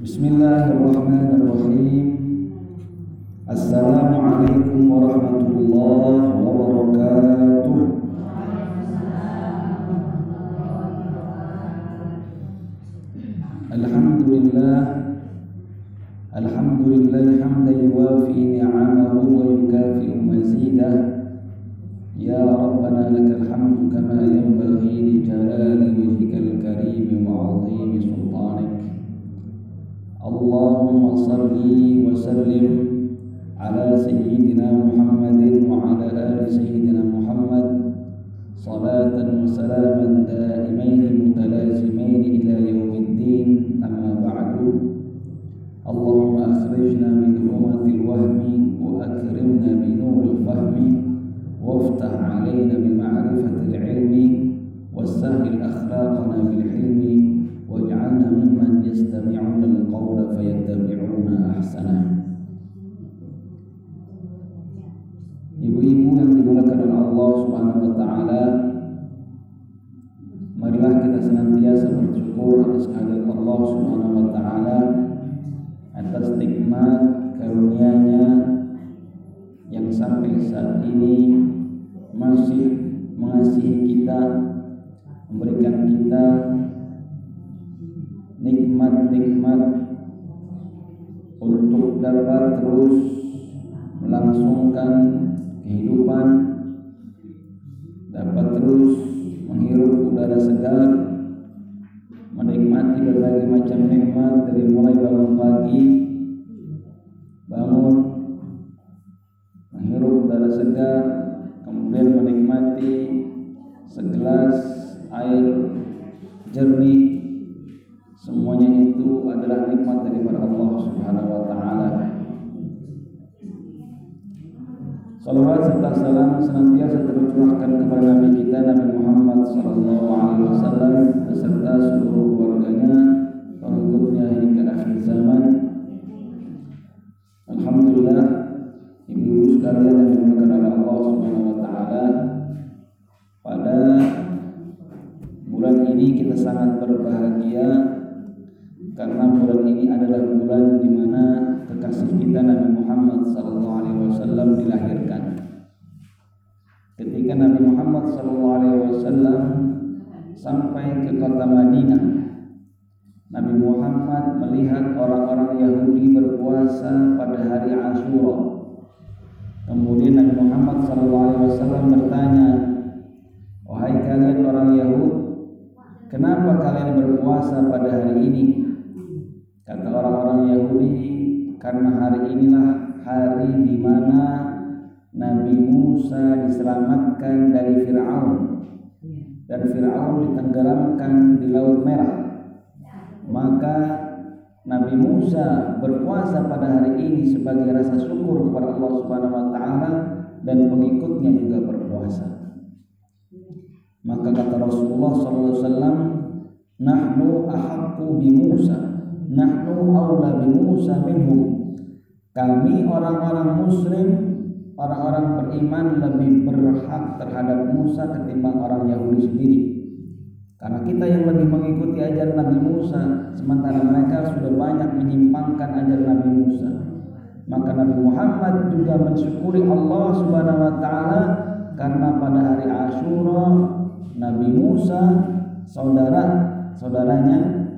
بسم الله الرحمن الرحيم. السلام عليكم ورحمة الله وبركاته. الحمد لله. الحمد لله حمدا يوافي نعمه ويكافئ مزيده. يا ربنا لك الحمد كما ينبغي لجلال وجهك الكريم وعظيم سلطانك. اللهم صل وسلم على سيدنا محمد وعلى آل سيدنا محمد. صلاة وسلاما دائمين متلازمين إلى يوم الدين أما بعد. اللهم أخرجنا من أمة الوهم وأكرمنا بنور الفهم. وافتح علينا بمعرفة العلم وسهل أخلاقنا بالحلم واجعلنا ممن يستمعون القول فيتبعون أحسنه Ibu-ibu yang dimulakan oleh Allah Subhanahu wa taala Marilah kita senantiasa bersyukur atas kehadiran Allah Subhanahu wa taala atas nikmat karunia-Nya yang sampai saat ini masih mengasihi kita, memberikan kita nikmat-nikmat untuk dapat terus melangsungkan kehidupan, dapat terus menghirup udara segar, menikmati berbagai macam nikmat dari mulai bangun pagi, bangun, senantiasa tercurahkan kepada Nabi kita Nabi Muhammad sallallahu alaihi wasallam beserta seluruh keluarganya, pengikutnya hingga akhir zaman. Alhamdulillah ibu-ibu sekalian yang dimuliakan oleh Allah Subhanahu wa taala pada bulan ini kita sangat berbahagia karena bulan ini adalah bulan di mana kekasih kita Nabi Muhammad sallallahu alaihi wasallam dilahirkan. Ketika Nabi Muhammad wasallam sampai ke kota Madinah, Nabi Muhammad melihat orang-orang Yahudi berpuasa pada hari Asyura. Kemudian Nabi Muhammad SAW bertanya, Wahai kalian orang Yahud, kenapa kalian berpuasa pada hari ini? Kata orang-orang Yahudi, karena hari inilah hari di mana Nabi Musa diselamatkan dari Fir'aun dan Fir'aun ditenggelamkan di Laut Merah. Maka Nabi Musa berpuasa pada hari ini sebagai rasa syukur kepada Allah Subhanahu wa taala dan pengikutnya juga berpuasa. Maka kata Rasulullah sallallahu alaihi wasallam, "Nahnu ahaqqu bi Musa, nahnu aula bi Musa minhum." Kami orang-orang muslim, orang-orang beriman lebih berhak terhadap Musa ketimbang orang Yahudi sendiri. Karena kita yang lebih mengikuti ajaran Nabi Musa Sementara mereka sudah banyak menyimpangkan ajaran Nabi Musa Maka Nabi Muhammad juga mensyukuri Allah subhanahu wa ta'ala Karena pada hari Ashura Nabi Musa saudara saudaranya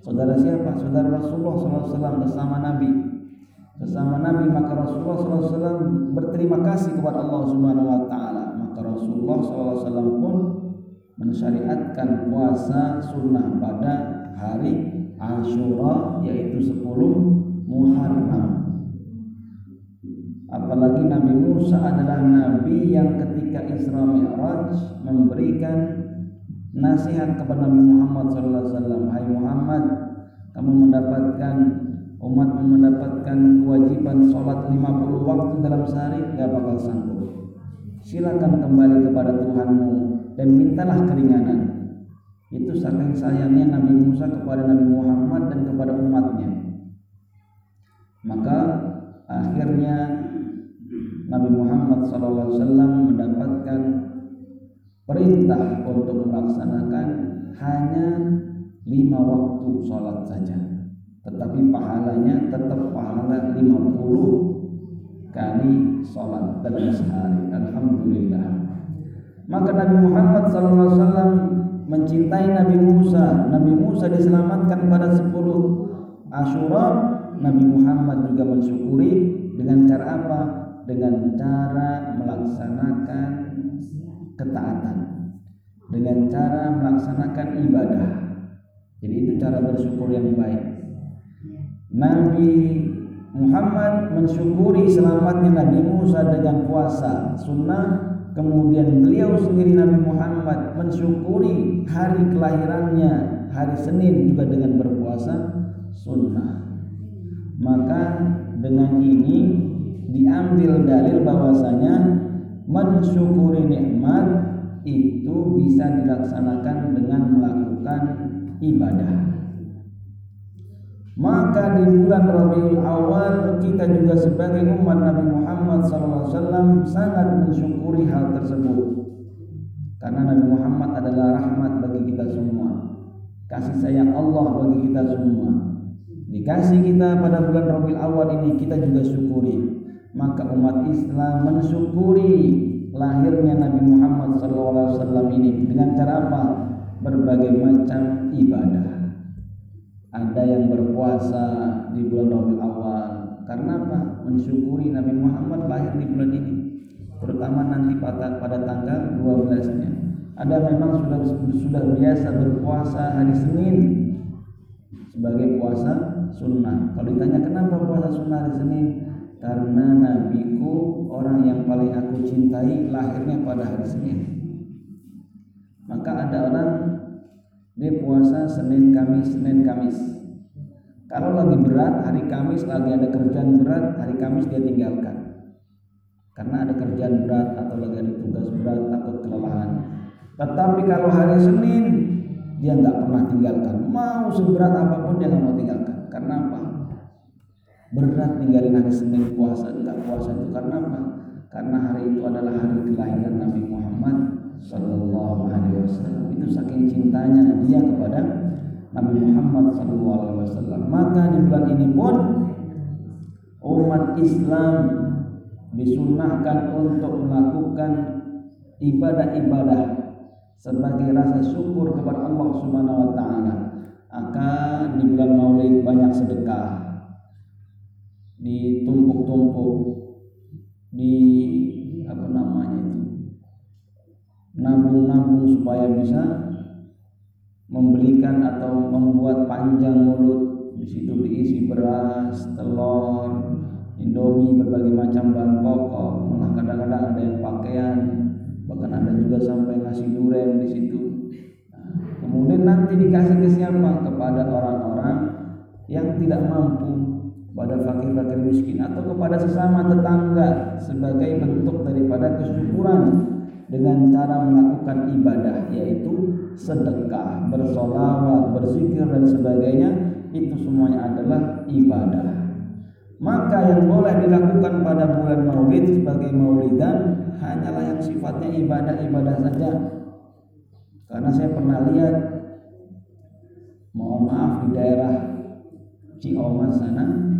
Saudara siapa? Saudara Rasulullah SAW bersama Nabi Bersama Nabi maka Rasulullah SAW berterima kasih kepada Allah subhanahu wa ta'ala Maka Rasulullah SAW pun mensyariatkan puasa sunnah pada hari Ashura yaitu 10 Muharram. Apalagi Nabi Musa adalah nabi yang ketika Isra Mi'raj memberikan nasihat kepada Nabi Muhammad SAW. Hai Muhammad, kamu mendapatkan umat mendapatkan kewajiban sholat 50 waktu dalam sehari gak bakal sanggup. Silakan kembali kepada Tuhanmu dan mintalah keringanan. Itu saking sayangnya Nabi Musa kepada Nabi Muhammad dan kepada umatnya. Maka akhirnya Nabi Muhammad SAW mendapatkan perintah untuk melaksanakan hanya lima waktu sholat saja tetapi pahalanya tetap pahala 50 kali sholat dalam sehari. Alhamdulillah. Maka Nabi Muhammad SAW mencintai Nabi Musa. Nabi Musa diselamatkan pada 10 Ashura Nabi Muhammad juga mensyukuri dengan cara apa? dengan cara melaksanakan ketaatan. Dengan cara melaksanakan ibadah. Jadi itu cara bersyukur yang baik Nabi Muhammad mensyukuri selamatnya Nabi Musa dengan puasa sunnah. Kemudian beliau sendiri Nabi Muhammad mensyukuri hari kelahirannya hari Senin juga dengan berpuasa sunnah. Maka dengan ini diambil dalil bahwasanya mensyukuri nikmat itu bisa dilaksanakan dengan melakukan ibadah maka di bulan Rabiul Awal kita juga sebagai umat Nabi Muhammad SAW sangat mensyukuri hal tersebut. Karena Nabi Muhammad adalah rahmat bagi kita semua. Kasih sayang Allah bagi kita semua. Dikasih kita pada bulan Rabiul Awal ini kita juga syukuri. Maka umat Islam mensyukuri lahirnya Nabi Muhammad SAW ini dengan cara apa? Berbagai macam ibadah ada yang berpuasa di bulan Rabiul Awal karena apa? Mensyukuri Nabi Muhammad lahir di bulan ini terutama nanti pada pada tanggal 12-nya. Ada memang sudah sudah biasa berpuasa hari Senin sebagai puasa sunnah. Kalau ditanya kenapa puasa sunnah hari Senin? Karena nabiku orang yang paling aku cintai lahirnya pada hari Senin. Maka ada orang dia puasa Senin Kamis Senin Kamis. Kalau lagi berat hari Kamis lagi ada kerjaan berat hari Kamis dia tinggalkan. Karena ada kerjaan berat atau lagi ada tugas berat takut kelelahan. Tetapi kalau hari Senin dia nggak pernah tinggalkan. Mau seberat apa pun dia nggak mau tinggalkan. Karena apa? Berat tinggalin hari Senin puasa nggak puasa itu karena apa? Karena hari itu adalah hari kelahiran Nabi Muhammad Sallallahu Alaihi Wasallam itu saking cintanya dia kepada Nabi Muhammad Sallallahu Alaihi Wasallam maka di bulan ini pun umat Islam disunahkan untuk melakukan ibadah-ibadah sebagai rasa syukur kepada Allah Subhanahu wa taala. Akan di bulan Maulid banyak sedekah. Ditumpuk-tumpuk di nabung-nabung supaya bisa membelikan atau membuat panjang mulut di situ diisi beras, telur, indomie, berbagai macam bahan pokok, malah kadang-kadang ada yang pakaian, bahkan ada juga sampai nasi duren di situ. Nah, kemudian nanti dikasih ke siapa? Kepada orang-orang yang tidak mampu, pada fakir-fakir miskin atau kepada sesama tetangga sebagai bentuk daripada kesyukuran dengan cara melakukan ibadah yaitu sedekah, bersolawat, berzikir dan sebagainya itu semuanya adalah ibadah. Maka yang boleh dilakukan pada bulan Maulid sebagai maulidan hanyalah yang sifatnya ibadah-ibadah saja. Karena saya pernah lihat mohon maaf di daerah Cioma sana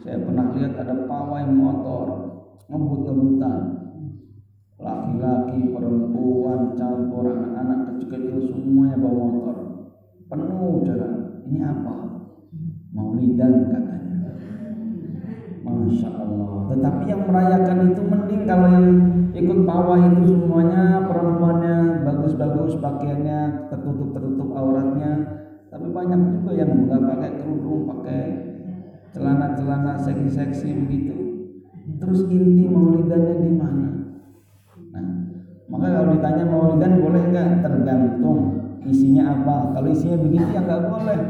saya pernah lihat ada pawai motor ngebut-ngebutan laki-laki, perempuan, campur anak-anak kecil-kecil semuanya bawa motor. Penuh jalan. Ini apa? Maulidan katanya. Masya Allah. Tetapi yang merayakan itu mending kalau yang ikut pawai itu semuanya perempuannya bagus-bagus pakaiannya tertutup-tertutup auratnya. Tapi banyak juga yang nggak pakai kerudung pakai celana-celana seksi-seksi begitu. Terus inti maulidannya di mana maka kalau ditanya maulidan boleh nggak? Tergantung isinya apa. Kalau isinya begitu ya nggak boleh.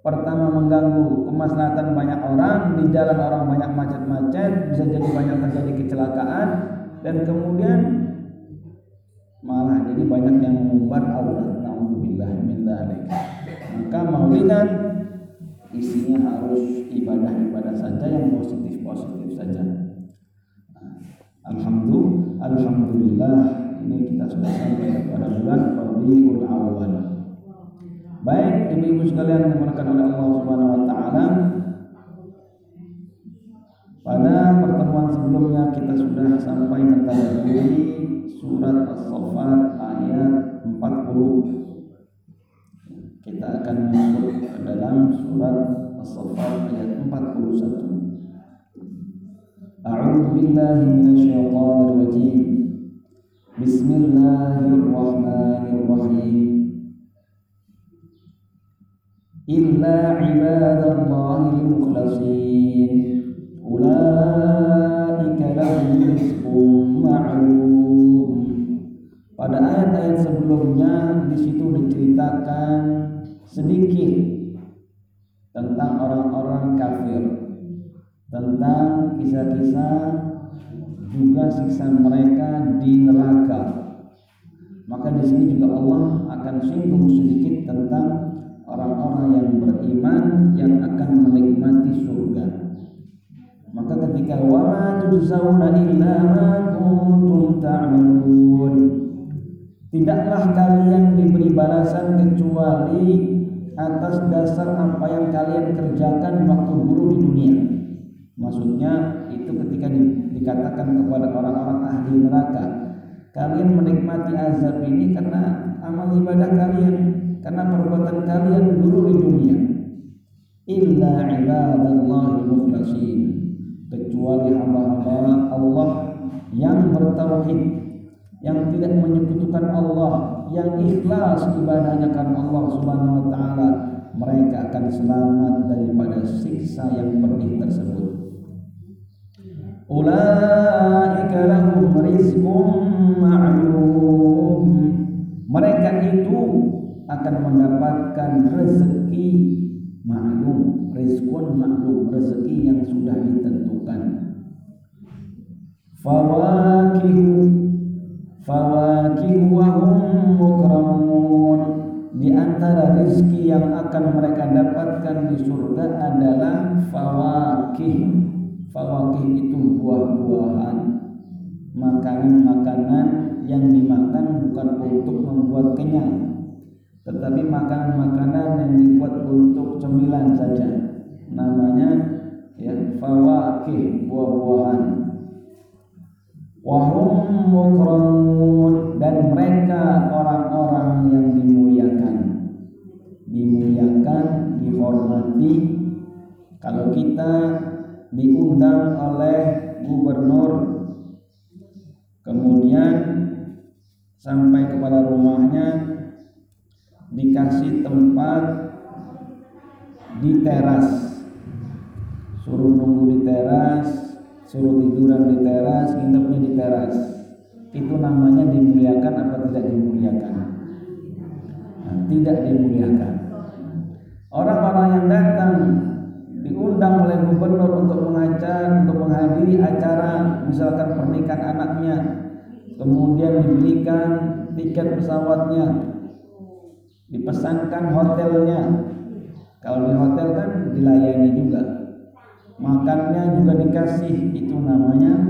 Pertama mengganggu kemaslahatan banyak orang, di jalan orang banyak macet-macet, bisa jadi banyak terjadi kecelakaan dan kemudian malah jadi banyak yang mengumbar aurat. Nauzubillah min Maka maulidan isinya harus ibadah-ibadah saja yang positif-positif saja. Alhamdulillah, Alhamdulillah ini kita sudah sampai pada bulan Rabiul Awal. Baik ibu-ibu sekalian yang oleh Allah Subhanahu wa taala. Pada pertemuan sebelumnya kita sudah sampai mentadaburi surat As-Saffat ayat 40. Kita akan masuk ke dalam surat As-Saffat ayat 41. A'udzu billahi minasyaitonir rajim. Bismillahirrahmanirrahim. إلا عباد الله المخلصين أولئك لهم رزق معلوم pada ayat-ayat sebelumnya di situ diceritakan sedikit tentang orang-orang kafir tentang kisah-kisah juga siksa mereka di neraka maka di sini juga Allah akan singgung sedikit tentang orang-orang yang beriman yang akan menikmati surga. Maka ketika wa ma tujzauna illa ma kuntum ta'malun. Tidaklah kalian diberi balasan kecuali atas dasar apa yang kalian kerjakan waktu dulu di dunia. Maksudnya itu ketika di, dikatakan kepada orang-orang ahli neraka, kalian menikmati azab ini karena amal ibadah kalian karena perbuatan kalian dulu di dunia. Illa ibadallahi mukhlasin kecuali hamba-hamba Allah yang bertauhid yang tidak menyekutukan Allah yang ikhlas ibadahnya karena Allah Subhanahu wa taala mereka akan selamat daripada siksa yang pedih tersebut ulaika lahum ma'lum mereka itu akan mendapatkan rezeki maklum, rizkun maklum, rezeki yang sudah ditentukan. Fawakih fawakih wa hum. Di antara rezeki yang akan mereka dapatkan di surga adalah fawakih. Fawakih itu buah-buahan, makanan-makanan yang dimakan bukan untuk membuat kenyang, tetapi makanan-makanan yang dibuat untuk cemilan saja. Namanya ya fawakih buah-buahan. Wahum dan mereka orang-orang yang dimuliakan. Dimuliakan dihormati. Kalau kita diundang oleh gubernur. Kemudian sampai kepada rumahnya dikasih tempat di teras. Suruh nunggu di teras suruh tiduran di teras nginepnya di teras. Itu namanya dimuliakan apa tidak dimuliakan? Nah, tidak dimuliakan. Orang-orang yang datang diundang oleh gubernur untuk mengajar untuk menghadiri acara misalkan pernikahan anaknya. Kemudian dibelikan tiket pesawatnya dipesankan hotelnya. Kalau di hotel kan dilayani juga. Makannya juga dikasih itu namanya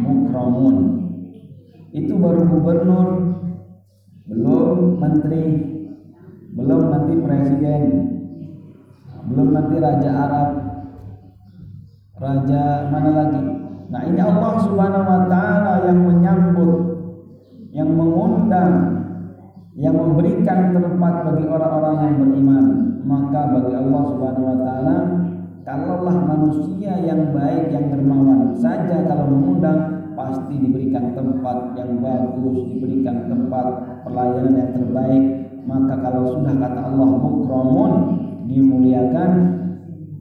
mukramun itu baru gubernur belum menteri belum nanti presiden belum nanti raja Arab raja mana lagi? Nah ini Allah subhanahu wa ta'ala yang menyambut yang mengundang yang memberikan tempat bagi orang-orang yang beriman. Maka bagi Allah Subhanahu wa taala kalaulah manusia yang baik yang dermawan saja kalau mengundang pasti diberikan tempat yang bagus diberikan tempat pelayanan yang terbaik. Maka kalau sudah kata Allah mukramun dimuliakan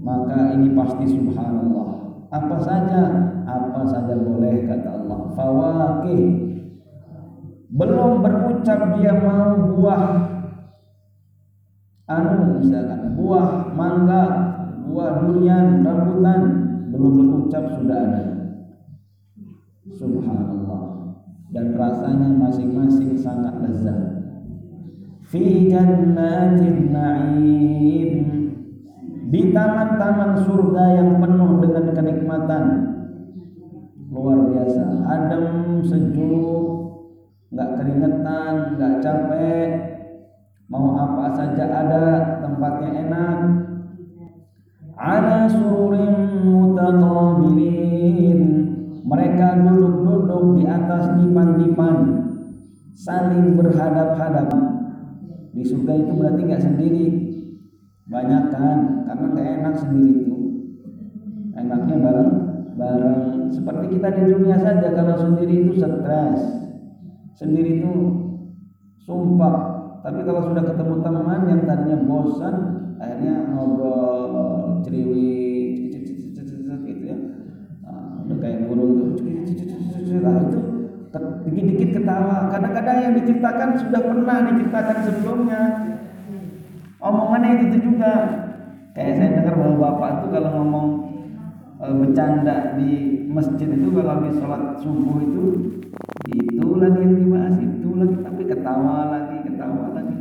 maka ini pasti subhanallah. Apa saja apa saja boleh kata Allah. Fawakih. Belum berucap dia mau buah. Anu misalkan buah mangga buah durian rambutan belum berucap sudah ada. Subhanallah. Dan rasanya masing-masing sangat lezat. Fi jannatin na'im di taman-taman surga yang penuh dengan kenikmatan. Luar biasa. Adem sejuk nggak keringetan nggak capek. Mau apa saja ada tempatnya enak. Ada sururim mutaqabilin. Mereka duduk-duduk di atas dipan-dipan. Saling berhadap-hadapan di surga itu berarti nggak sendiri banyak kan karena nggak enak sendiri itu enaknya bareng bareng. Seperti kita di dunia saja kalau sendiri itu stres. Sendiri itu sumpah. Tapi kalau sudah ketemu teman yang tadinya bosan akhirnya ngobrol ceriwit gitu ya. Ah, udah kayak burung tuh. Nah, itu dikit-dikit ketawa. Kadang-kadang yang diceritakan sudah pernah diceritakan sebelumnya omongannya itu, itu juga. Kayak saya dengar bahwa bapak tuh kalau ngomong e, bercanda di masjid itu kalau habis sholat subuh itu itu lagi yang dibahas itu lagi tapi ketawa lagi ketawa lagi.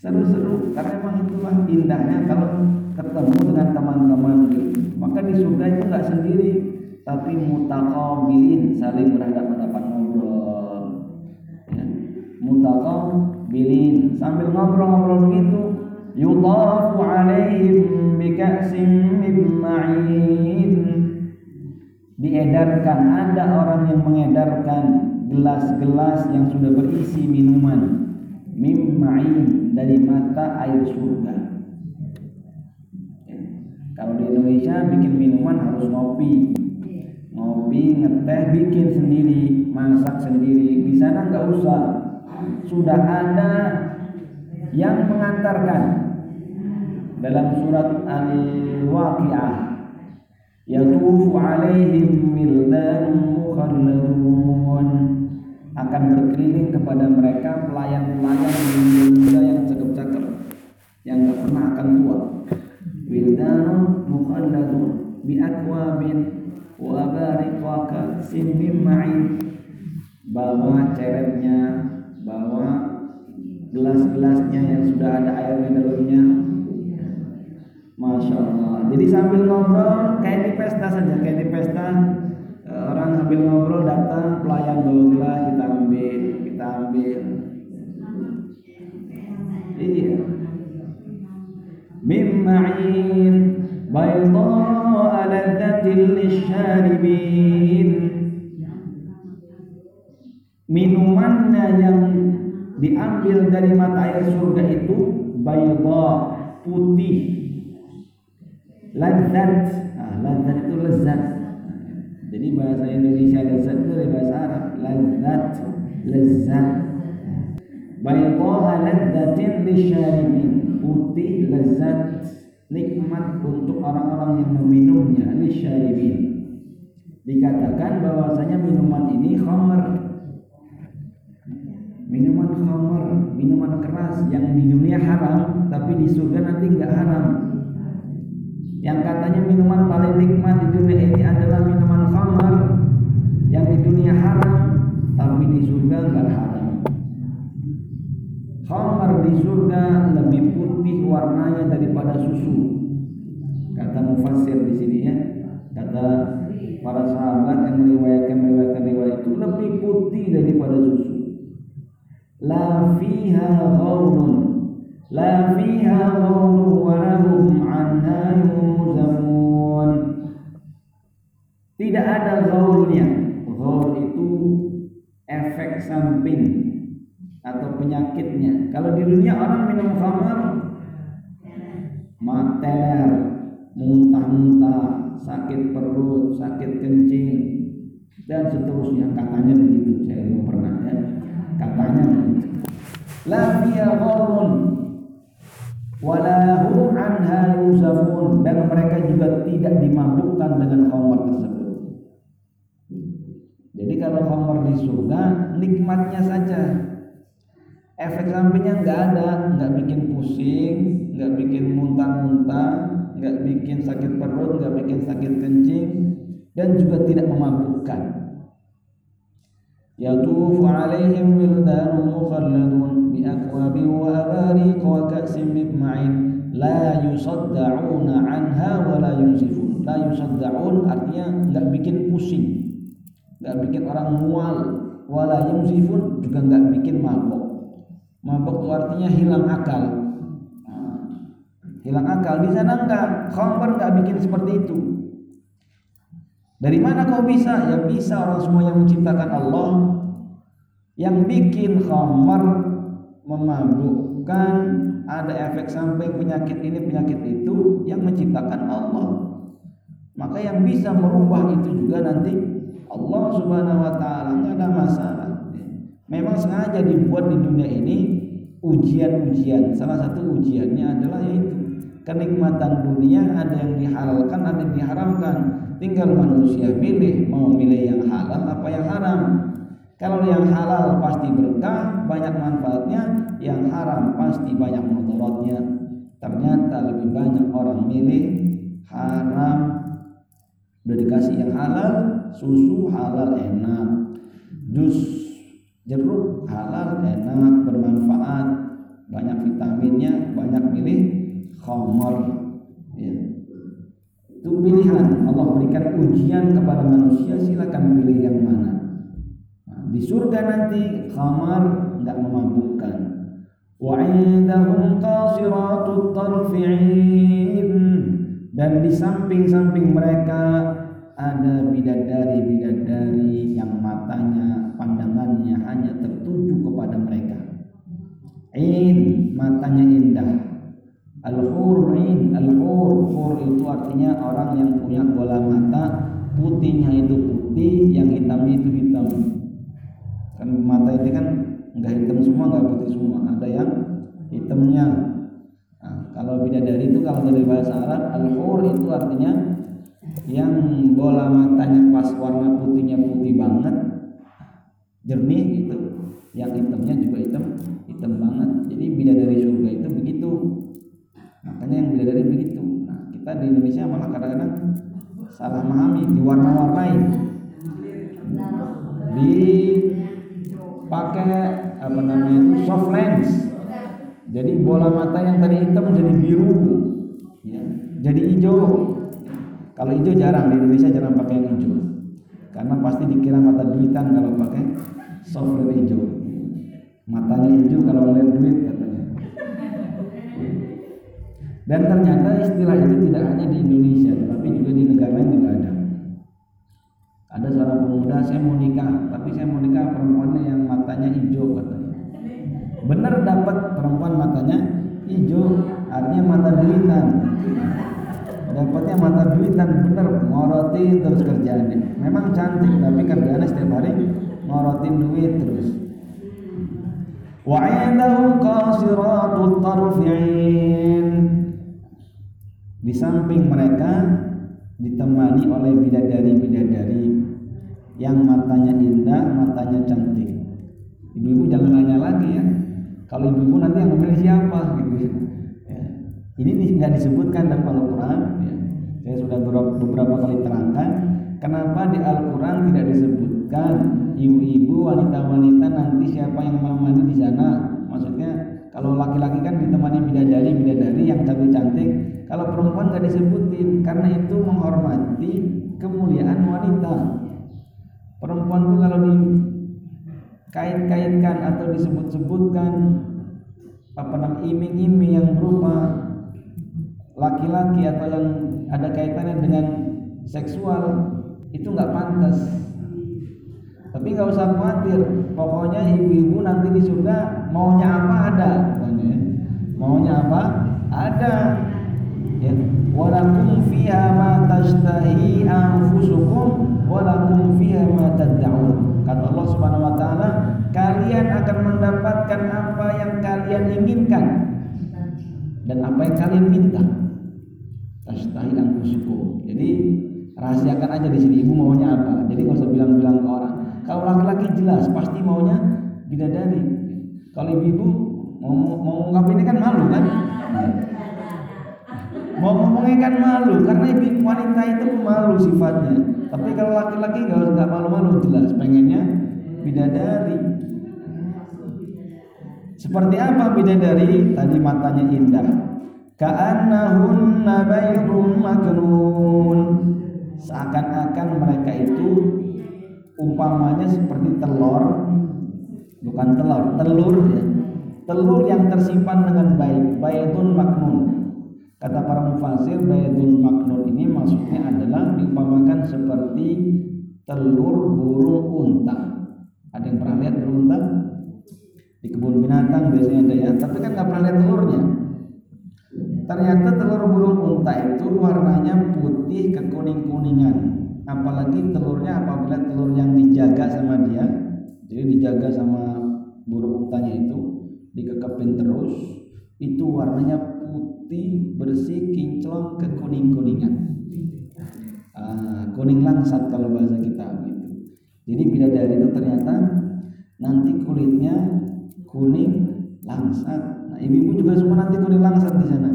Seru-seru karena memang itulah indahnya kalau ketemu dengan teman-teman. Maka di surga itu nggak sendiri tapi mutakabilin saling berhadapan-hadapan ngobrol. Ya. mutakabilin sambil ngobrol-ngobrol begitu yutafu alaihim bika'sim min ma'in diedarkan ada orang yang mengedarkan gelas-gelas yang sudah berisi minuman mim ma'in dari mata air surga. Kalau di Indonesia bikin minuman harus ngopi. Ngopi ngeteh bikin sendiri masak sendiri. Di sana nggak usah. Sudah ada yang mengantarkan dalam surat Al-Waqi'ah yatufu alaihim wildan mukhalladun. Akan berkeliling kepada mereka pelayan-pelayan muda yang cakep-cakep yang tak pernah akan tua. Wildanun mukhalladun bi akwabin wa bariqaka simbim ma'in. Bawa ceretnya bawa gelas-gelasnya yang sudah ada airnya dalamnya Masya Allah. Jadi sambil ngobrol kayak di pesta saja, kayak di pesta eh, orang sambil ngobrol datang pelayan bawa kita ambil, kita ambil. Iya. Mimma'in bayda'a ladzatil lisyaribin. Minumannya yang diambil dari mata air surga itu bayda putih Lazat. Nah, lazat itu lezat. Jadi bahasa Indonesia lezat itu dari bahasa Arab. Lazat, lezat. Bayqaha ladzatin lisyaribin. Putih lezat nikmat untuk orang-orang yang meminumnya lisyaribin. Dikatakan bahwasanya minuman ini khamr. Minuman khamr, minuman keras yang di dunia haram tapi di surga nanti enggak haram yang katanya minuman paling nikmat di dunia ini adalah minuman khamar yang di dunia haram tapi di surga enggak haram. Khamar di surga lebih putih warnanya daripada susu. Kata mufassir di sini ya kata para sahabat yang meriwayatkan meriwayatkan riwayat itu lebih putih daripada susu. La fiha ghaulun fiha ghaulun wa lahum anha Tidak ada gaulnya. Gaul itu efek samping atau penyakitnya. Kalau di dunia orang minum khamar mateler, muntah-muntah, sakit perut, sakit kencing dan seterusnya. Katanya begitu. Saya belum pernah ya. Katanya begitu. La fiya dan mereka juga tidak dimabukkan dengan khamar tersebut. Jadi kalau khamar di surga nikmatnya saja. Efek sampingnya nggak ada, nggak bikin pusing, nggak bikin muntah-muntah, nggak bikin sakit perut, nggak bikin sakit kencing, dan juga tidak memabukkan. Bi aqwabi wa abariq wa ka'sin min ma'in la yusaddauna anha wa la yunzifun. La yusaddaun artinya nggak bikin pusing. Nggak bikin orang mual. Wala yumsifun juga nggak bikin mabok. Mabok itu artinya hilang akal. Hilang akal di sana enggak khamr nggak bikin seperti itu dari mana kau bisa ya bisa orang semua yang menciptakan Allah yang bikin khamr memabukkan, ada efek samping penyakit ini penyakit itu yang menciptakan Allah. Maka yang bisa merubah itu juga nanti Allah Subhanahu wa taala nggak ada masalah. Memang sengaja dibuat di dunia ini ujian-ujian. Salah satu ujiannya adalah yaitu kenikmatan dunia ada yang dihalalkan, ada yang diharamkan. Tinggal manusia milih mau milih yang halal apa yang haram. Kalau yang halal pasti berkah, banyak manfaatnya, yang haram pasti banyak mudaratnya. Ternyata lebih banyak orang milih haram. Udah dikasih yang halal, susu halal enak. Jus jeruk halal enak, bermanfaat, banyak vitaminnya, banyak milih khamar. Ya. Itu pilihan. Allah berikan ujian kepada manusia, silakan pilih yang mana. Di surga nanti khamar enggak memabukkan. Dan di samping-samping mereka ada bidadari-bidadari yang matanya pandangannya hanya tertuju kepada mereka. In matanya indah al-hur in al-hur hur itu artinya orang yang punya bola mata putihnya itu putih yang hitamnya itu hitam. Kan mata itu kan nggak hitam semua nggak putih semua. Ada yang hitamnya. Nah, kalau bidadari itu kalau dari bahasa Arab al-hur itu artinya yang bola matanya pas warna putihnya putih banget jernih itu yang hitamnya juga hitam hitam banget jadi bidadari surga itu begitu makanya yang bidadari begitu nah kita di Indonesia malah kadang-kadang salah memahami diwarna-warnai. Di pakai apa namanya itu soft lens. Jadi bola mata yang tadi hitam jadi biru ya, jadi hijau. Kalau hijau jarang di Indonesia jarang pakai yang hijau. Karena pasti dikira mata duitan kalau pakai soft lens hijau. Matanya hijau kalau ngeliat duit katanya dan ternyata istilah itu tidak hanya di Indonesia tetapi juga di negara lain juga ada. Ada seorang pemuda saya mau nikah tapi saya mau nikah perempuannya yang matanya hijau katanya. Benar dapat perempuan matanya hijau artinya mata duitan. Dapatnya mata duitan bener ngoroti terus kerjaannya. Memang cantik tapi kerjaannya setiap hari ngorotin duit terus. Wa qasiratut tarfi'in di samping mereka ditemani oleh bidadari-bidadari yang matanya indah, matanya cantik. Ibu-ibu jangan nanya lagi ya. Kalau ibu-ibu nanti yang memilih siapa gitu. Ya. Ini nggak disebutkan dalam Al-Quran. Ya. Saya sudah beberapa kali terangkan kenapa di Al-Quran tidak disebutkan ibu-ibu, wanita-wanita nanti siapa yang mau mandi di sana. Maksudnya kalau laki-laki kan ditemani bidadari, bidadari yang cantik-cantik. Kalau perempuan nggak disebutin karena itu menghormati kemuliaan wanita. Perempuan itu kalau dikait-kaitkan atau disebut-sebutkan apa namanya iming-iming yang berupa laki-laki atau yang ada kaitannya dengan seksual itu nggak pantas. Tapi nggak usah khawatir, pokoknya ibu-ibu nanti di surga maunya apa ada, maunya apa ada. Ya, walakum fiha ma tashtahi anfusukum walakum fiha ma tad'un. Kata Allah Subhanahu wa taala, kalian akan mendapatkan apa yang kalian inginkan dan apa yang kalian minta. Tastahi anfusukum. Jadi rahasiakan aja di sini ibu maunya apa. Jadi nggak usah bilang-bilang ke orang. Kalau laki-laki jelas pasti maunya bidadari. Kalau ibu-ibu mau mau ini kan malu kan? Mau ngomongnya kan malu karena ibu wanita itu malu sifatnya tapi kalau laki-laki nggak malu-malu jelas pengennya bidadari seperti apa bidadari tadi matanya indah ka'annahunna telur. Bukan telur telur ya. Telur yang tersimpan dengan baik baydun maknun. Kata para mufasir Baydul Maknun ini maksudnya adalah diumpamakan seperti telur burung unta. Ada yang pernah lihat burung unta? di kebun binatang biasanya ada ya tapi kan nggak pernah lihat telurnya. Ternyata telur burung unta itu warnanya putih ke kuning kuningan apalagi telurnya apabila telur yang dijaga sama dia jadi dijaga sama burung untanya itu dikekepin terus itu warnanya putih bersih kinclong ke kuning kuningan ah, kuning langsat kalau bahasa kita gitu jadi bidadari itu ternyata nanti kulitnya kuning langsat. Nah, ibu-ibu juga semua nanti kuning langsat di sana.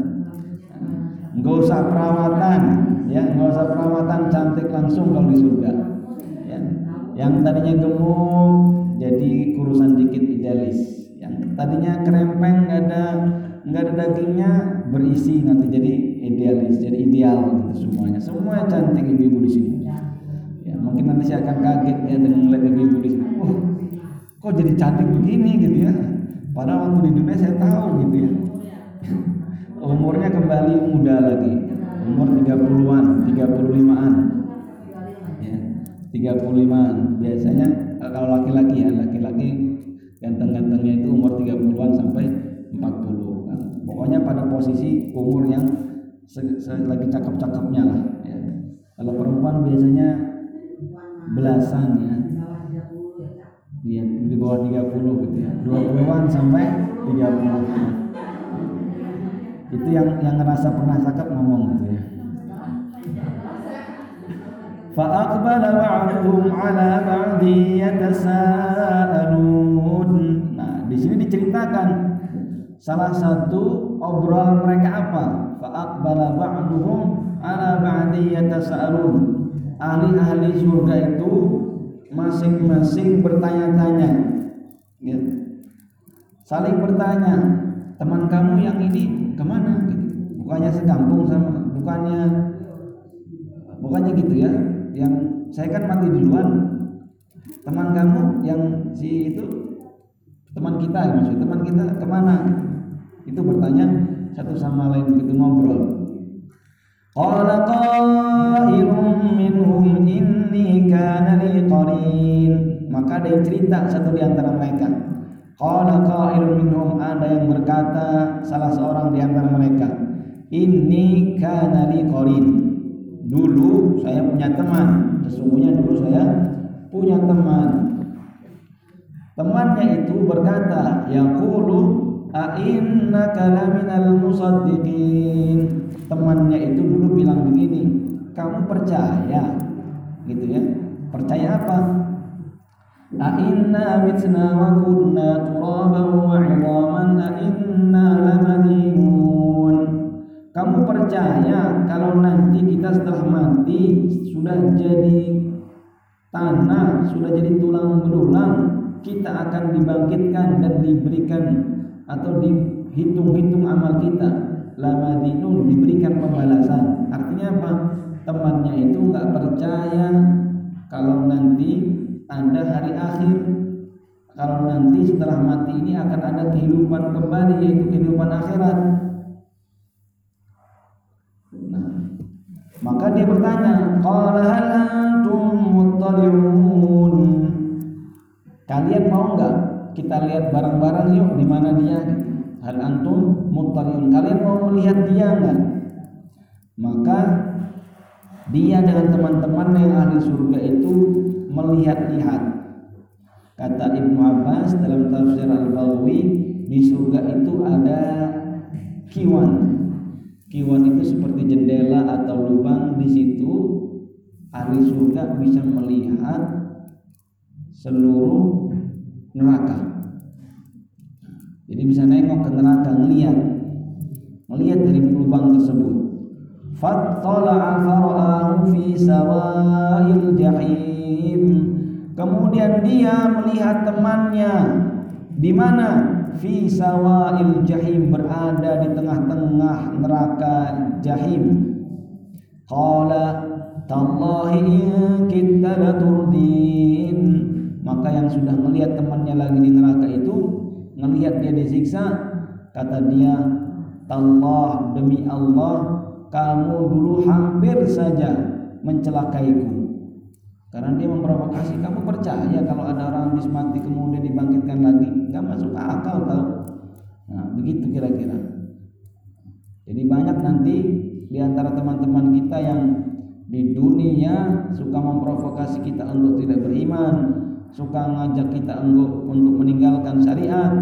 Enggak usah perawatan, ya, enggak usah perawatan cantik langsung kalau di surga. Ya. Yang tadinya gemuk jadi kurusan dikit idealis. Yang tadinya krempeng enggak ada enggak ada dagingnya berisi nanti jadi idealis, jadi ideal gitu semuanya. Semua cantik ibu-ibu di sini. Ya, mungkin nanti saya akan kaget ya dengan melihat ibu-ibu di sini. Oh, kok jadi cantik begini gitu ya padahal waktu di dunia saya tahu gitu ya umurnya kembali muda lagi umur 30-an 35-an ya 35-an biasanya kalau laki-lagi ya laki-laki ganteng-gantengnya itu umur 30-an sampai 40 kan. pokoknya pada posisi umur yang lagi cakep-cakepnya lah ya. kalau perempuan biasanya belasan ya. Dia di bawah 30 gitu ya. 20-an sampai 30 itu yang yang ngerasa pernah cakep ngomong gitu ya فأقبل بعضهم على بعض يتساءلون. Nah, di sini diceritakan salah satu obrolan mereka apa? Fa'aqbala ba'duhum ala ba'di yatasaalun. Ahli-ahli surga itu masing-masing bertanya-tanya ya. saling bertanya teman kamu yang ini ke mana? Bukannya sekampung sama bukannya bukannya gitu ya. Yang saya kan mati duluan. Teman kamu yang si itu teman kita maksudnya teman kita ke mana? Itu bertanya satu sama lain begitu ngobrol. Qala qailum minhum inni kana li qarin. Maka ada yang cerita satu di antara mereka. Qala qailum minhum berkata salah seorang di antara mereka. Inni kana li qarin. Dulu saya punya teman. Sesungguhnya dulu saya punya teman. Temannya itu berkata, "Yaqulu a innaka laminal musaddiqin." temannya itu dulu bilang begini kamu percaya gitu ya percaya apa Wa kunna turaban wa 'idhaman a'inna lamadinun Kamu percaya kalau nanti kita setelah mati sudah jadi tanah, sudah jadi tulang belulang, kita akan dibangkitkan dan diberikan atau dihitung-hitung amal kita. Lamadinun diberikan pembalasan. Artinya apa? Temannya itu nggak percaya kalau nanti ada hari akhir. Kalau nanti setelah mati ini akan ada kehidupan kembali yaitu kehidupan akhirat. Nah, maka dia bertanya qala hal antum kalian mau nggak kita lihat barang-barang yuk di mana dia? Hal antum muttaliun. Kalian mau melihat dia enggak maka dia dengan teman-teman yang ahli surga itu melihat-lihat kata Ibnu Abbas dalam tafsir Al-Baghawi di surga itu ada kiwan. Kiwan itu seperti jendela atau lubang di situ. Ahli surga bisa melihat seluruh neraka. Jadi bisa nengok ke neraka ngelihat. Ngelihat dari lubang tersebut jahim kemudian dia melihat temannya di mana? Fi sawa'il jahim berada di tengah-tengah neraka jahim. Qala tallahi in kitta laturdin maka yang sudah melihat temannya lagi di neraka itu ngelihat dia disiksa kata dia Allah demi Allah kamu dulu hampir saja mencelakaiku. Karena dia memprovokasi kamu percaya kalau ada orang habis mati kemudian dibangkitkan lagi? Nggak masuk akal tau. Nah begitu kira-kira. Jadi banyak nanti di antara teman-teman kita yang di dunia suka memprovokasi kita untuk tidak beriman suka ngajak kita untuk untuk meninggalkan syariat.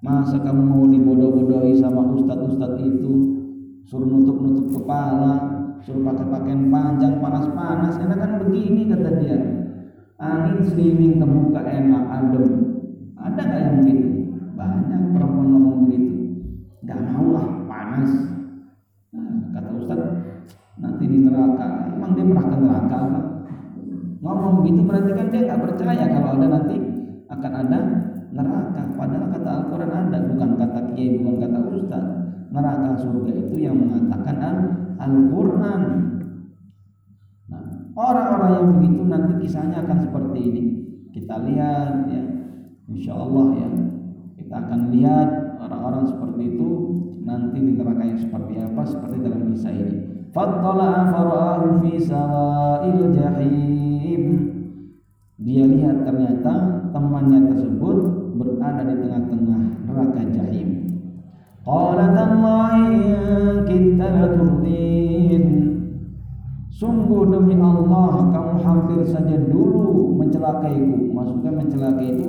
Masa kamu mau dibodoh-bodohi sama ustadz-ustadz itu suruh nutup-nutup kepala suruh pakai pakaian panjang panas-panas. Enak kan begini kata dia. Angin seliwing ke muka enak adem. Ada nggak yang begitu? Banyak perempuan ngomong begitu. Nggak mau lah panas. Nah, kata Ustaz nanti di neraka. Emang dia pernah ke neraka ngomong begitu berarti kan dia nggak percaya kalau ada nanti akan ada neraka. Padahal kata Al-Quran ada bukan kata kiai bukan kata Ustaz neraka surga itu yang mengatakan Al-Quran. Nah, orang-orang yang begitu nanti kisahnya akan seperti ini. Kita lihat ya, insya Allah ya, kita akan lihat orang-orang seperti itu nanti di neraka yang seperti apa seperti dalam kisah ini. Fattala fara'ahu fi sawa'il jahim. Dia lihat ternyata temannya tersebut berada di tengah-tengah neraka jahim. Qala tallahi kita laturdin Sungguh demi Allah kamu hampir saja dulu mencelakaiku. Maksudnya mencelakai itu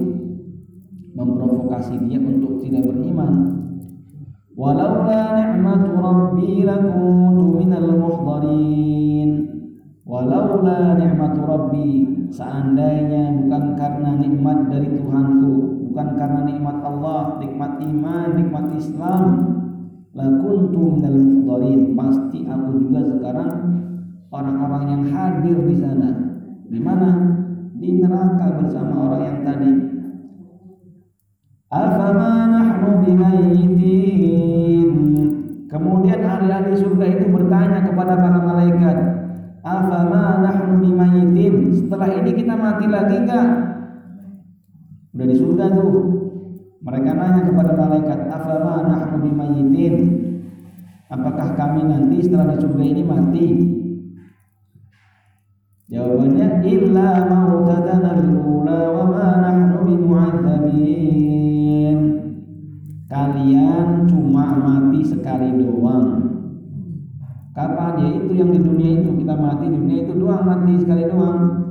Memprovokasi dia untuk tidak beriman. Walaula ni'matu rabbi lakuntu minal muhdarin. Walaula ni'matu rabbi Seandainya bukan karena nikmat dari Tuhanku bukan karena nikmat Allah, nikmat iman, nikmat Islam. Lakuntu minal muhdarin. Pasti aku juga sekarang orang-orang yang hadir di sana. Di mana? Di neraka bersama orang yang tadi. Afama nahnu bimayitin. Kemudian ahli-ahli surga itu bertanya kepada para malaikat, "Afama nahnu bimayitin?" Setelah ini kita mati lagi enggak? Udah di surga tuh. Mereka nanya kepada malaikat, "Afama nahnu bimayitin?" Apakah kami nanti setelah di surga ini mati? Jawabannya illa mautatana al-ula wa ma nahnu bimu'adzabin. Kalian cuma mati sekali doang. Kapan ya itu yang di dunia itu kita mati di dunia itu doang mati sekali doang.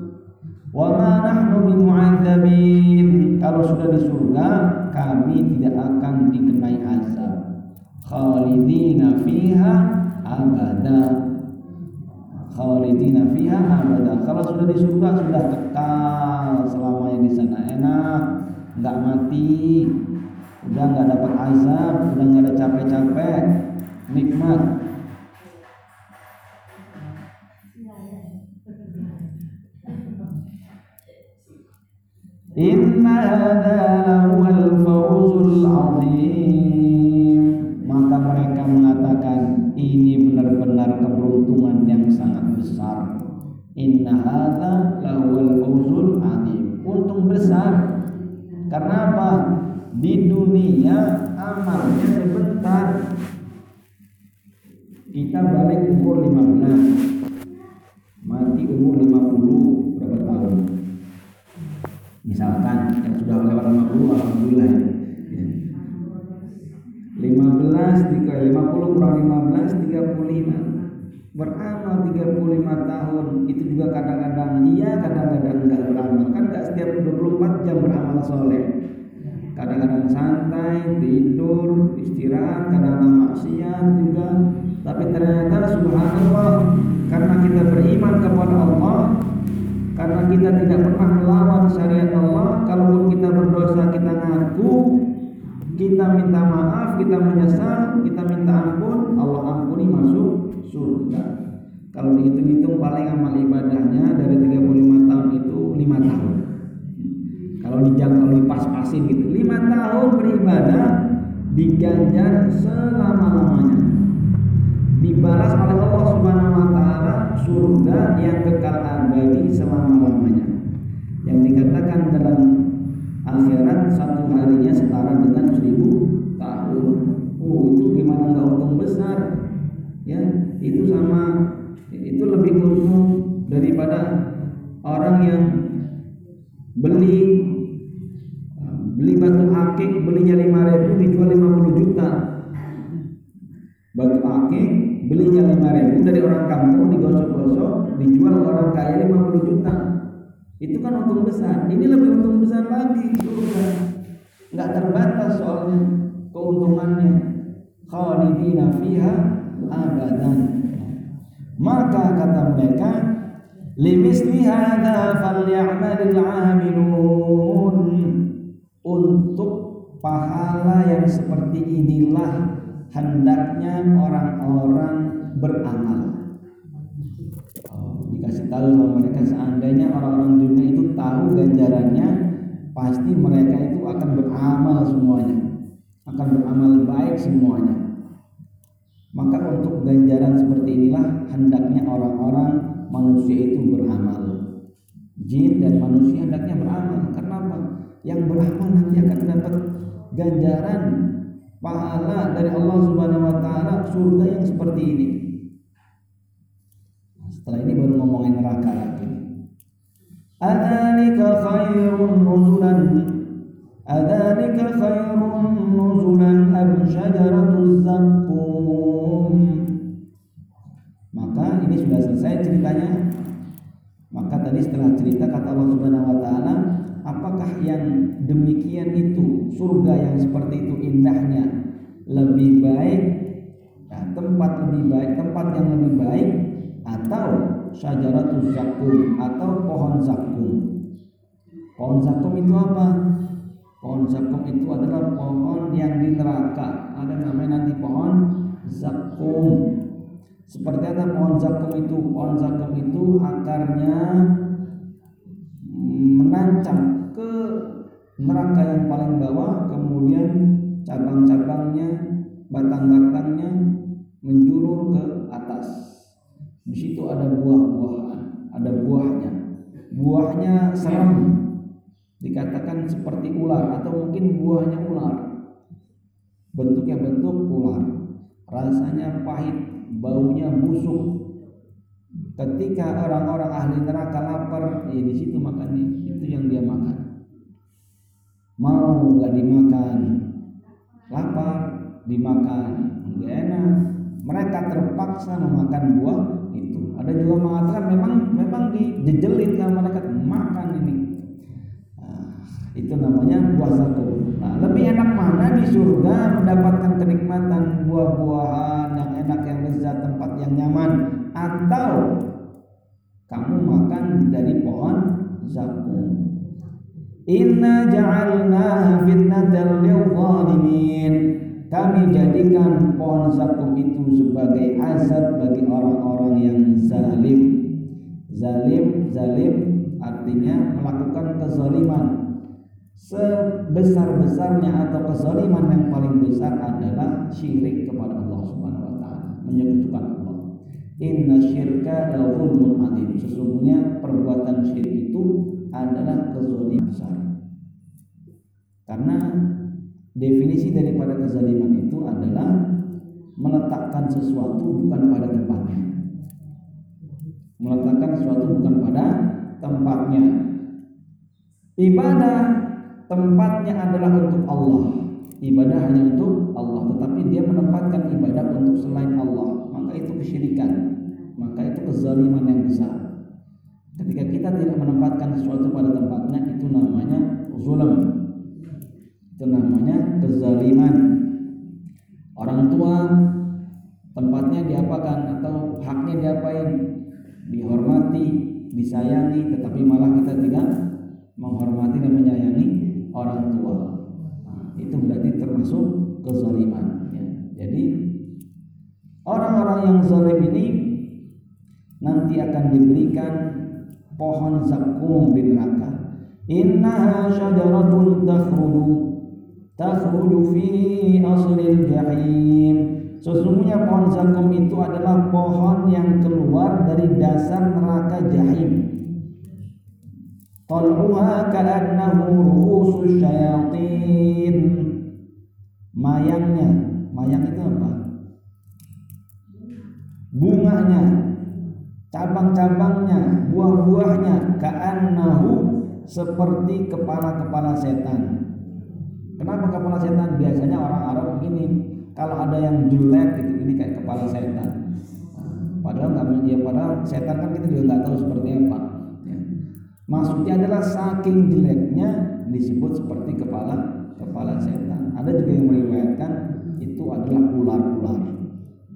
Wa ma nahnu bimu'adzabin. Kalau sudah di surga, kami tidak akan dikenai azab. Khalidina fiha abada. Khalidina fiha abada. Kalau sudah di surga sudah kekal selamanya di sana enak, nggak mati, udah nggak dapat azab, udah nggak ada capek-capek, nikmat. Inna. Maka mereka mengatakan ini benar-benar keberuntungan yang sangat besar. Inna. Untung besar. Karena apa? Di dunia amalnya sebentar. Kita balik umur 15. Mati umur 50 berapa tahun? Misalkan yang sudah lewat 50 alhamdulillah. Ya. 15 3, 50 kurang 15 35 beramal 35 tahun itu juga kadang-kadang iya kadang-kadang enggak beramal. Kan enggak setiap 24 jam beramal soleh. Kadang-kadang santai tidur istirahat kadang-kadang maksiat juga. Tapi ternyata subhanallah karena kita beriman kepada Allah karena kita tidak pernah melawan syariat Allah kalaupun kita berdosa kita ngaku kita minta maaf kita menyesal kita minta ampun Allah ampuni masuk surga. Kalau dihitung-hitung paling amal ibadahnya dari 35 tahun itu 5 tahun. Kalau dijangkau kalau dipas-pasin gitu 5 tahun beribadah diganjar selama-lamanya dibalas oleh Allah Subhanahu wa taala surga yang kekal abadi selama-lamanya. Yang dikatakan dalam akhirat satu harinya setara dengan seribu tahun. Oh itu gimana nggak untung besar? Ya itu sama itu lebih untung daripada orang yang beli orang kaya 50 juta. Itu kan untung besar. Ini lebih untung besar lagi nggak terbatas soalnya keuntungannya. Khalidina fiha abadan. Maka kata mereka limisli hadza falyamalil amilun. Untuk pahala yang seperti inilah hendaknya orang-orang beramal. Dikasih tahu sama mereka seandainya orang-orang dunia itu tahu ganjarannya, pasti mereka itu akan beramal semuanya, akan beramal baik semuanya. Maka untuk ganjaran seperti inilah hendaknya orang-orang manusia itu beramal. Jin dan manusia hendaknya beramal. Kenapa? Yang beramal nanti akan dapat ganjaran pahala dari Allah Subhanahu wa taala surga yang seperti ini. Nah, setelah ini baru ngomongin neraka lagi. Adzalika khairun nuzulan Adzalika khairun nuzulan am syajaratuz zaqqum Maka ini sudah selesai ceritanya. Maka tadi setelah cerita kata Allah Subhanahu wa taala apakah yang demikian itu surga yang seperti itu indahnya lebih baik ya, tempat lebih baik tempat yang lebih baik atau syajaratul zakum atau pohon zakum. Pohon zakum itu apa? Pohon zakum itu adalah pohon yang di neraka. Ada namanya nanti pohon zakum. Seperti apa pohon zakum itu? Pohon zakum itu akarnya menancap ke neraka yang paling bawah kemudian cabang-cabangnya batang-batangnya menjulur ke atas di situ ada buah-buahan ada buahnya. Buahnya serem dikatakan seperti ular atau mungkin buahnya ular. Bentuknya bentuk ular. Rasanya pahit baunya busuk. Ketika orang-orang ahli neraka lapar ya di situ makannya itu yang dia makan. Mau nggak dimakan? Lapar dimakan. Nggak enak. Mereka terpaksa memakan buah itu ada juga mengatakan memang memang dijejelin sama mereka makan ini. Nah, itu namanya buah zakum nah lebih enak mana di surga mendapatkan kenikmatan buah-buahan yang enak yang lezat tempat yang nyaman atau kamu makan dari pohon zakum. Inna ja'alnaha fitnatan lil Kami jadikan pohon zakum itu sebagai azab bagi orang-orang yang zalim. Zalim, zalim artinya melakukan kezaliman. Sebesar-besarnya atau kezaliman yang paling besar adalah syirik kepada Allah Subhanahu wa taala, menyekutukan Allah. Inna syirka la. Sesungguhnya perbuatan syirik itu adalah kezaliman besar. Karena definisi daripada kezaliman itu adalah meletakkan sesuatu bukan pada tempatnya. Meletakkan sesuatu bukan pada tempatnya. Ibadah tempatnya adalah untuk Allah. Ibadah hanya untuk Allah, tetapi dia menempatkan ibadah untuk selain Allah maka itu kesyirikan maka itu kezaliman yang besar ketika kita tidak menempatkan sesuatu pada tempatnya itu namanya zulam itu namanya kezaliman orang tua tempatnya diapakan atau haknya diapain dihormati disayangi tetapi malah kita tidak menghormati dan menyayangi orang tua nah, itu berarti termasuk kezaliman ya. jadi Orang-orang yang zalim ini nanti akan diberikan pohon zakum di neraka. Innaha syajaratun takhruju takhruju fi aslil jahim. Sesungguhnya pohon zakum itu adalah pohon yang keluar dari dasar neraka jahim. Tal'uha ka'annahu ru'usus syayatin. Mayangnya, mayang itu apa? bunganya cabang-cabangnya, buah-buahnya ka'annahu seperti kepala-kepala setan. Kenapa kepala setan? Biasanya orang Arab begini, kalau ada yang jelek gitu, ini kayak kepala setan. Padahal nggak ya padahal setan kan kita juga nggak tahu seperti apa. Ya. Maksudnya adalah saking jeleknya disebut seperti kepala kepala setan. Ada juga yang meriwayatkan itu adalah ular-ular.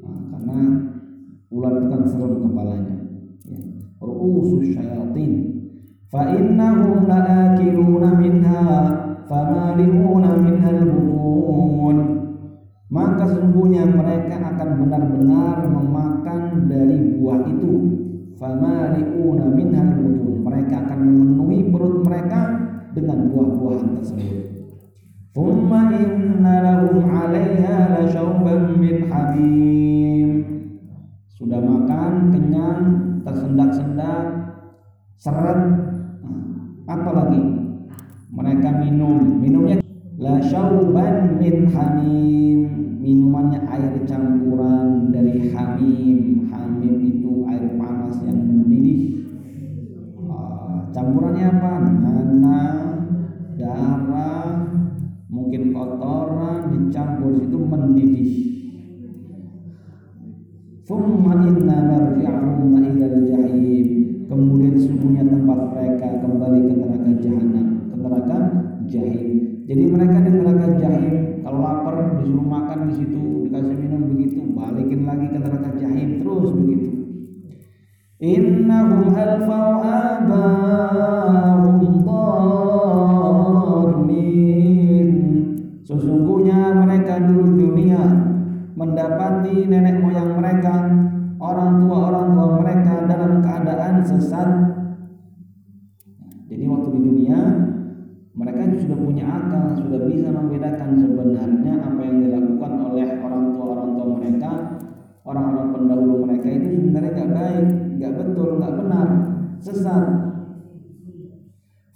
Nah, karena ular itu kan serem kepalanya. Ya. Ru'usus syayatin. Fa innahum la'akiluna minha famali'una minhal butun maka sesungguhnya mereka akan benar-benar memakan dari buah itu. Famali'una minhal butun mereka akan memenuhi perut mereka dengan buah-buahan tersebut. Thumma inna lahum 'alaiha lasyauban min hamim sudah makan kenyang tersendak-sendak seret. Nah, apa lagi mereka minum. Minumnya la syauban min hamim. Minumannya air campuran dari hamim. Hamim itu air panas yang mendidih. Uh, campurannya apa? Nana darah mungkin kotoran dicampur itu mendidih. Thumma inna narji'ahum ilal jahim Kemudian sesungguhnya tempat mereka kembali ke neraka jahanam, neraka jahim. Jadi mereka di neraka jahim kalau lapar disuruh makan di situ, dikasih minum begitu, balikin lagi ke neraka jahim terus begitu. Innahum alfau dharmin. Sesungguhnya mereka dulu dunia mendapati nenek moyang mereka, orang tua-orang tua mereka dalam keadaan sesat. Sudah punya akal, sudah bisa membedakan sebenarnya apa yang dilakukan oleh orang tua orang tua mereka, orang-orang pendahulu mereka itu sebenarnya nggak baik, nggak betul, nggak benar, sesat.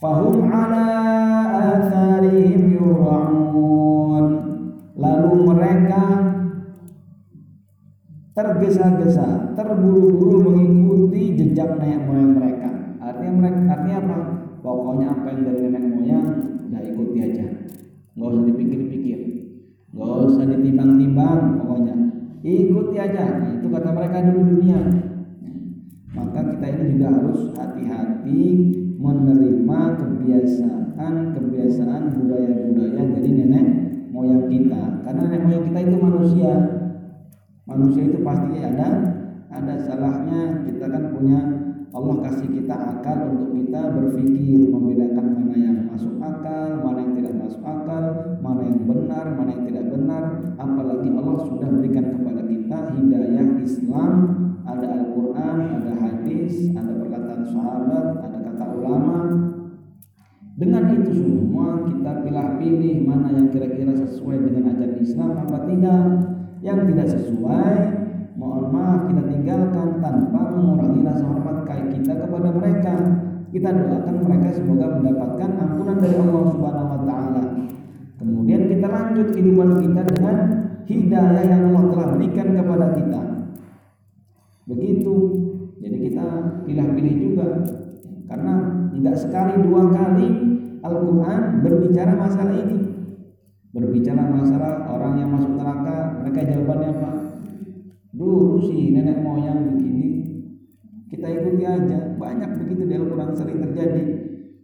Fahum ala atharihim yura'un. Lalu mereka tergesa-gesa, terburu-buru mengikuti jejak nenek moyang mereka. Artinya mereka artinya apa? pokoknya apa yang dari nenek moyang udah ikuti aja. Nggak usah dipikir-pikir. Nggak usah ditimbang-timbang pokoknya. Ikuti aja. Nah, itu kata mereka dulu dunia. Maka kita ini juga harus hati-hati menerima kebiasaan kebiasaan budaya-budaya dari nenek moyang kita. Karena nenek moyang kita itu manusia. Manusia itu pasti ada ada salahnya. Kita kan punya Allah kasih kita akal untuk kita berpikir membedakan mana yang masuk akal, mana yang tidak masuk akal, mana yang benar, mana yang tidak benar. Apalagi Allah sudah berikan kepada kita hidayah Islam, ada Al-Quran, ada hadis, ada perkataan sahabat, ada kata ulama. Dengan itu semua kita pilih-pilih mana yang kira-kira sesuai dengan ajaran Islam apa tidak. Yang tidak sesuai mohon maaf kita tinggalkan tanpa mengurangi rasa hormat kita kepada mereka. Kita doakan mereka semoga mendapatkan ampunan dari Allah Subhanahu wa taala. Kemudian kita lanjut kehidupan kita dengan hidayah yang Allah telah berikan kepada kita. Begitu. Jadi kita pilih-pilih juga. Karena tidak sekali dua kali Al-Quran berbicara masalah ini. Berbicara masalah orang yang masuk neraka, mereka jawabannya apa? Dulu sih nenek moyang begini, kita ikuti aja banyak begitu di Al-Quran sering terjadi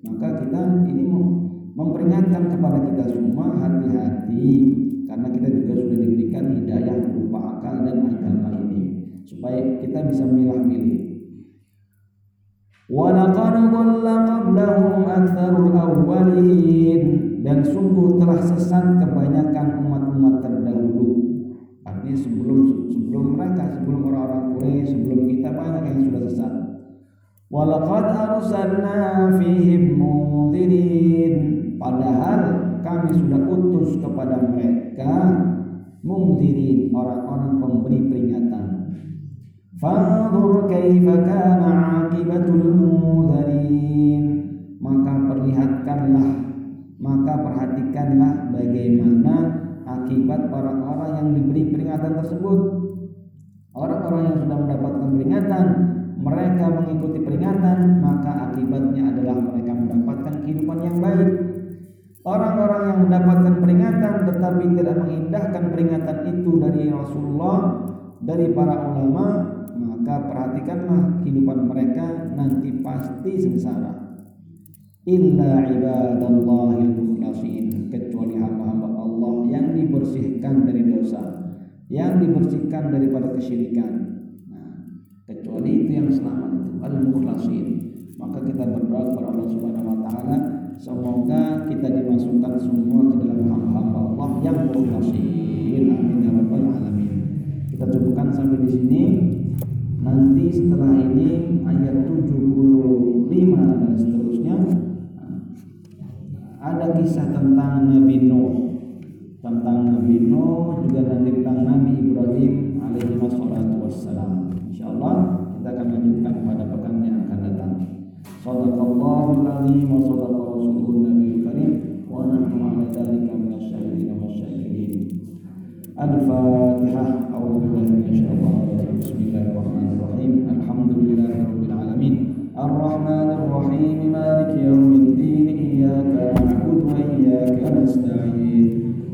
maka kita ini memperingatkan kepada kita semua hati-hati karena kita juga sudah diberikan hidayah berupa akal dan agama ini supaya kita bisa milah-milih وَلَقَدْ ضَلَّ قَبْلَهُمْ أَكْثَرُ الْأَوَّلِينَ dan sungguh telah sesat kebanyakan umat-umat terdahulu artinya sebelum sebelum mereka sebelum orang-orang Quraisy sebelum kita banyak yang sudah sesat. Walaqad arsalna fihim munzirin. Padahal kami sudah utus kepada mereka munzirin orang-orang pemberi peringatan. Fanzur kaifa kana aqibatul maka perlihatkanlah maka perhatikanlah bagaimana akibat orang-orang yang diberi peringatan tersebut. Orang-orang yang sudah mendapatkan peringatan, mereka mengikuti peringatan, maka akibatnya adalah mereka mendapatkan kehidupan yang baik. Orang-orang yang mendapatkan peringatan tetapi tidak mengindahkan peringatan itu dari Rasulullah, dari para ulama, maka perhatikanlah kehidupan mereka nanti pasti sengsara. Illa ibadallahil mukhlasin dibersihkan dari dosa, yang dibersihkan daripada kesyirikan. Kecuali itu yang selamat itu al-mukhlasin maka kita berdoa kepada Allah Subhanahu wa taala semoga kita dimasukkan semua ke dalam hamba-hamba Allah yang mukhlasin. Amin ya rabbal alamin. Kita cukupkan sampai di sini. Nanti setelah ini ayat 75 dan seterusnya ada kisah tentang Nabi Nuh tentang Nabi Nuh juga nanti tentang Nabi Ibrahim alaihi wassalam insyaallah kita akan lanjutkan pada pekan yang akan datang sadaqallahul azim wa sadaqa rasulun nabiyul karim wa nahnu ala dzalika minasyahidin wa syakirin al-fatihah a'udzu billahi minasyaitonir rajim bismillahirrahmanirrahim alhamdulillahi rabbil alamin الرحمن الرحيم مالك يوم الدين إياك نعبد وإياك نستعين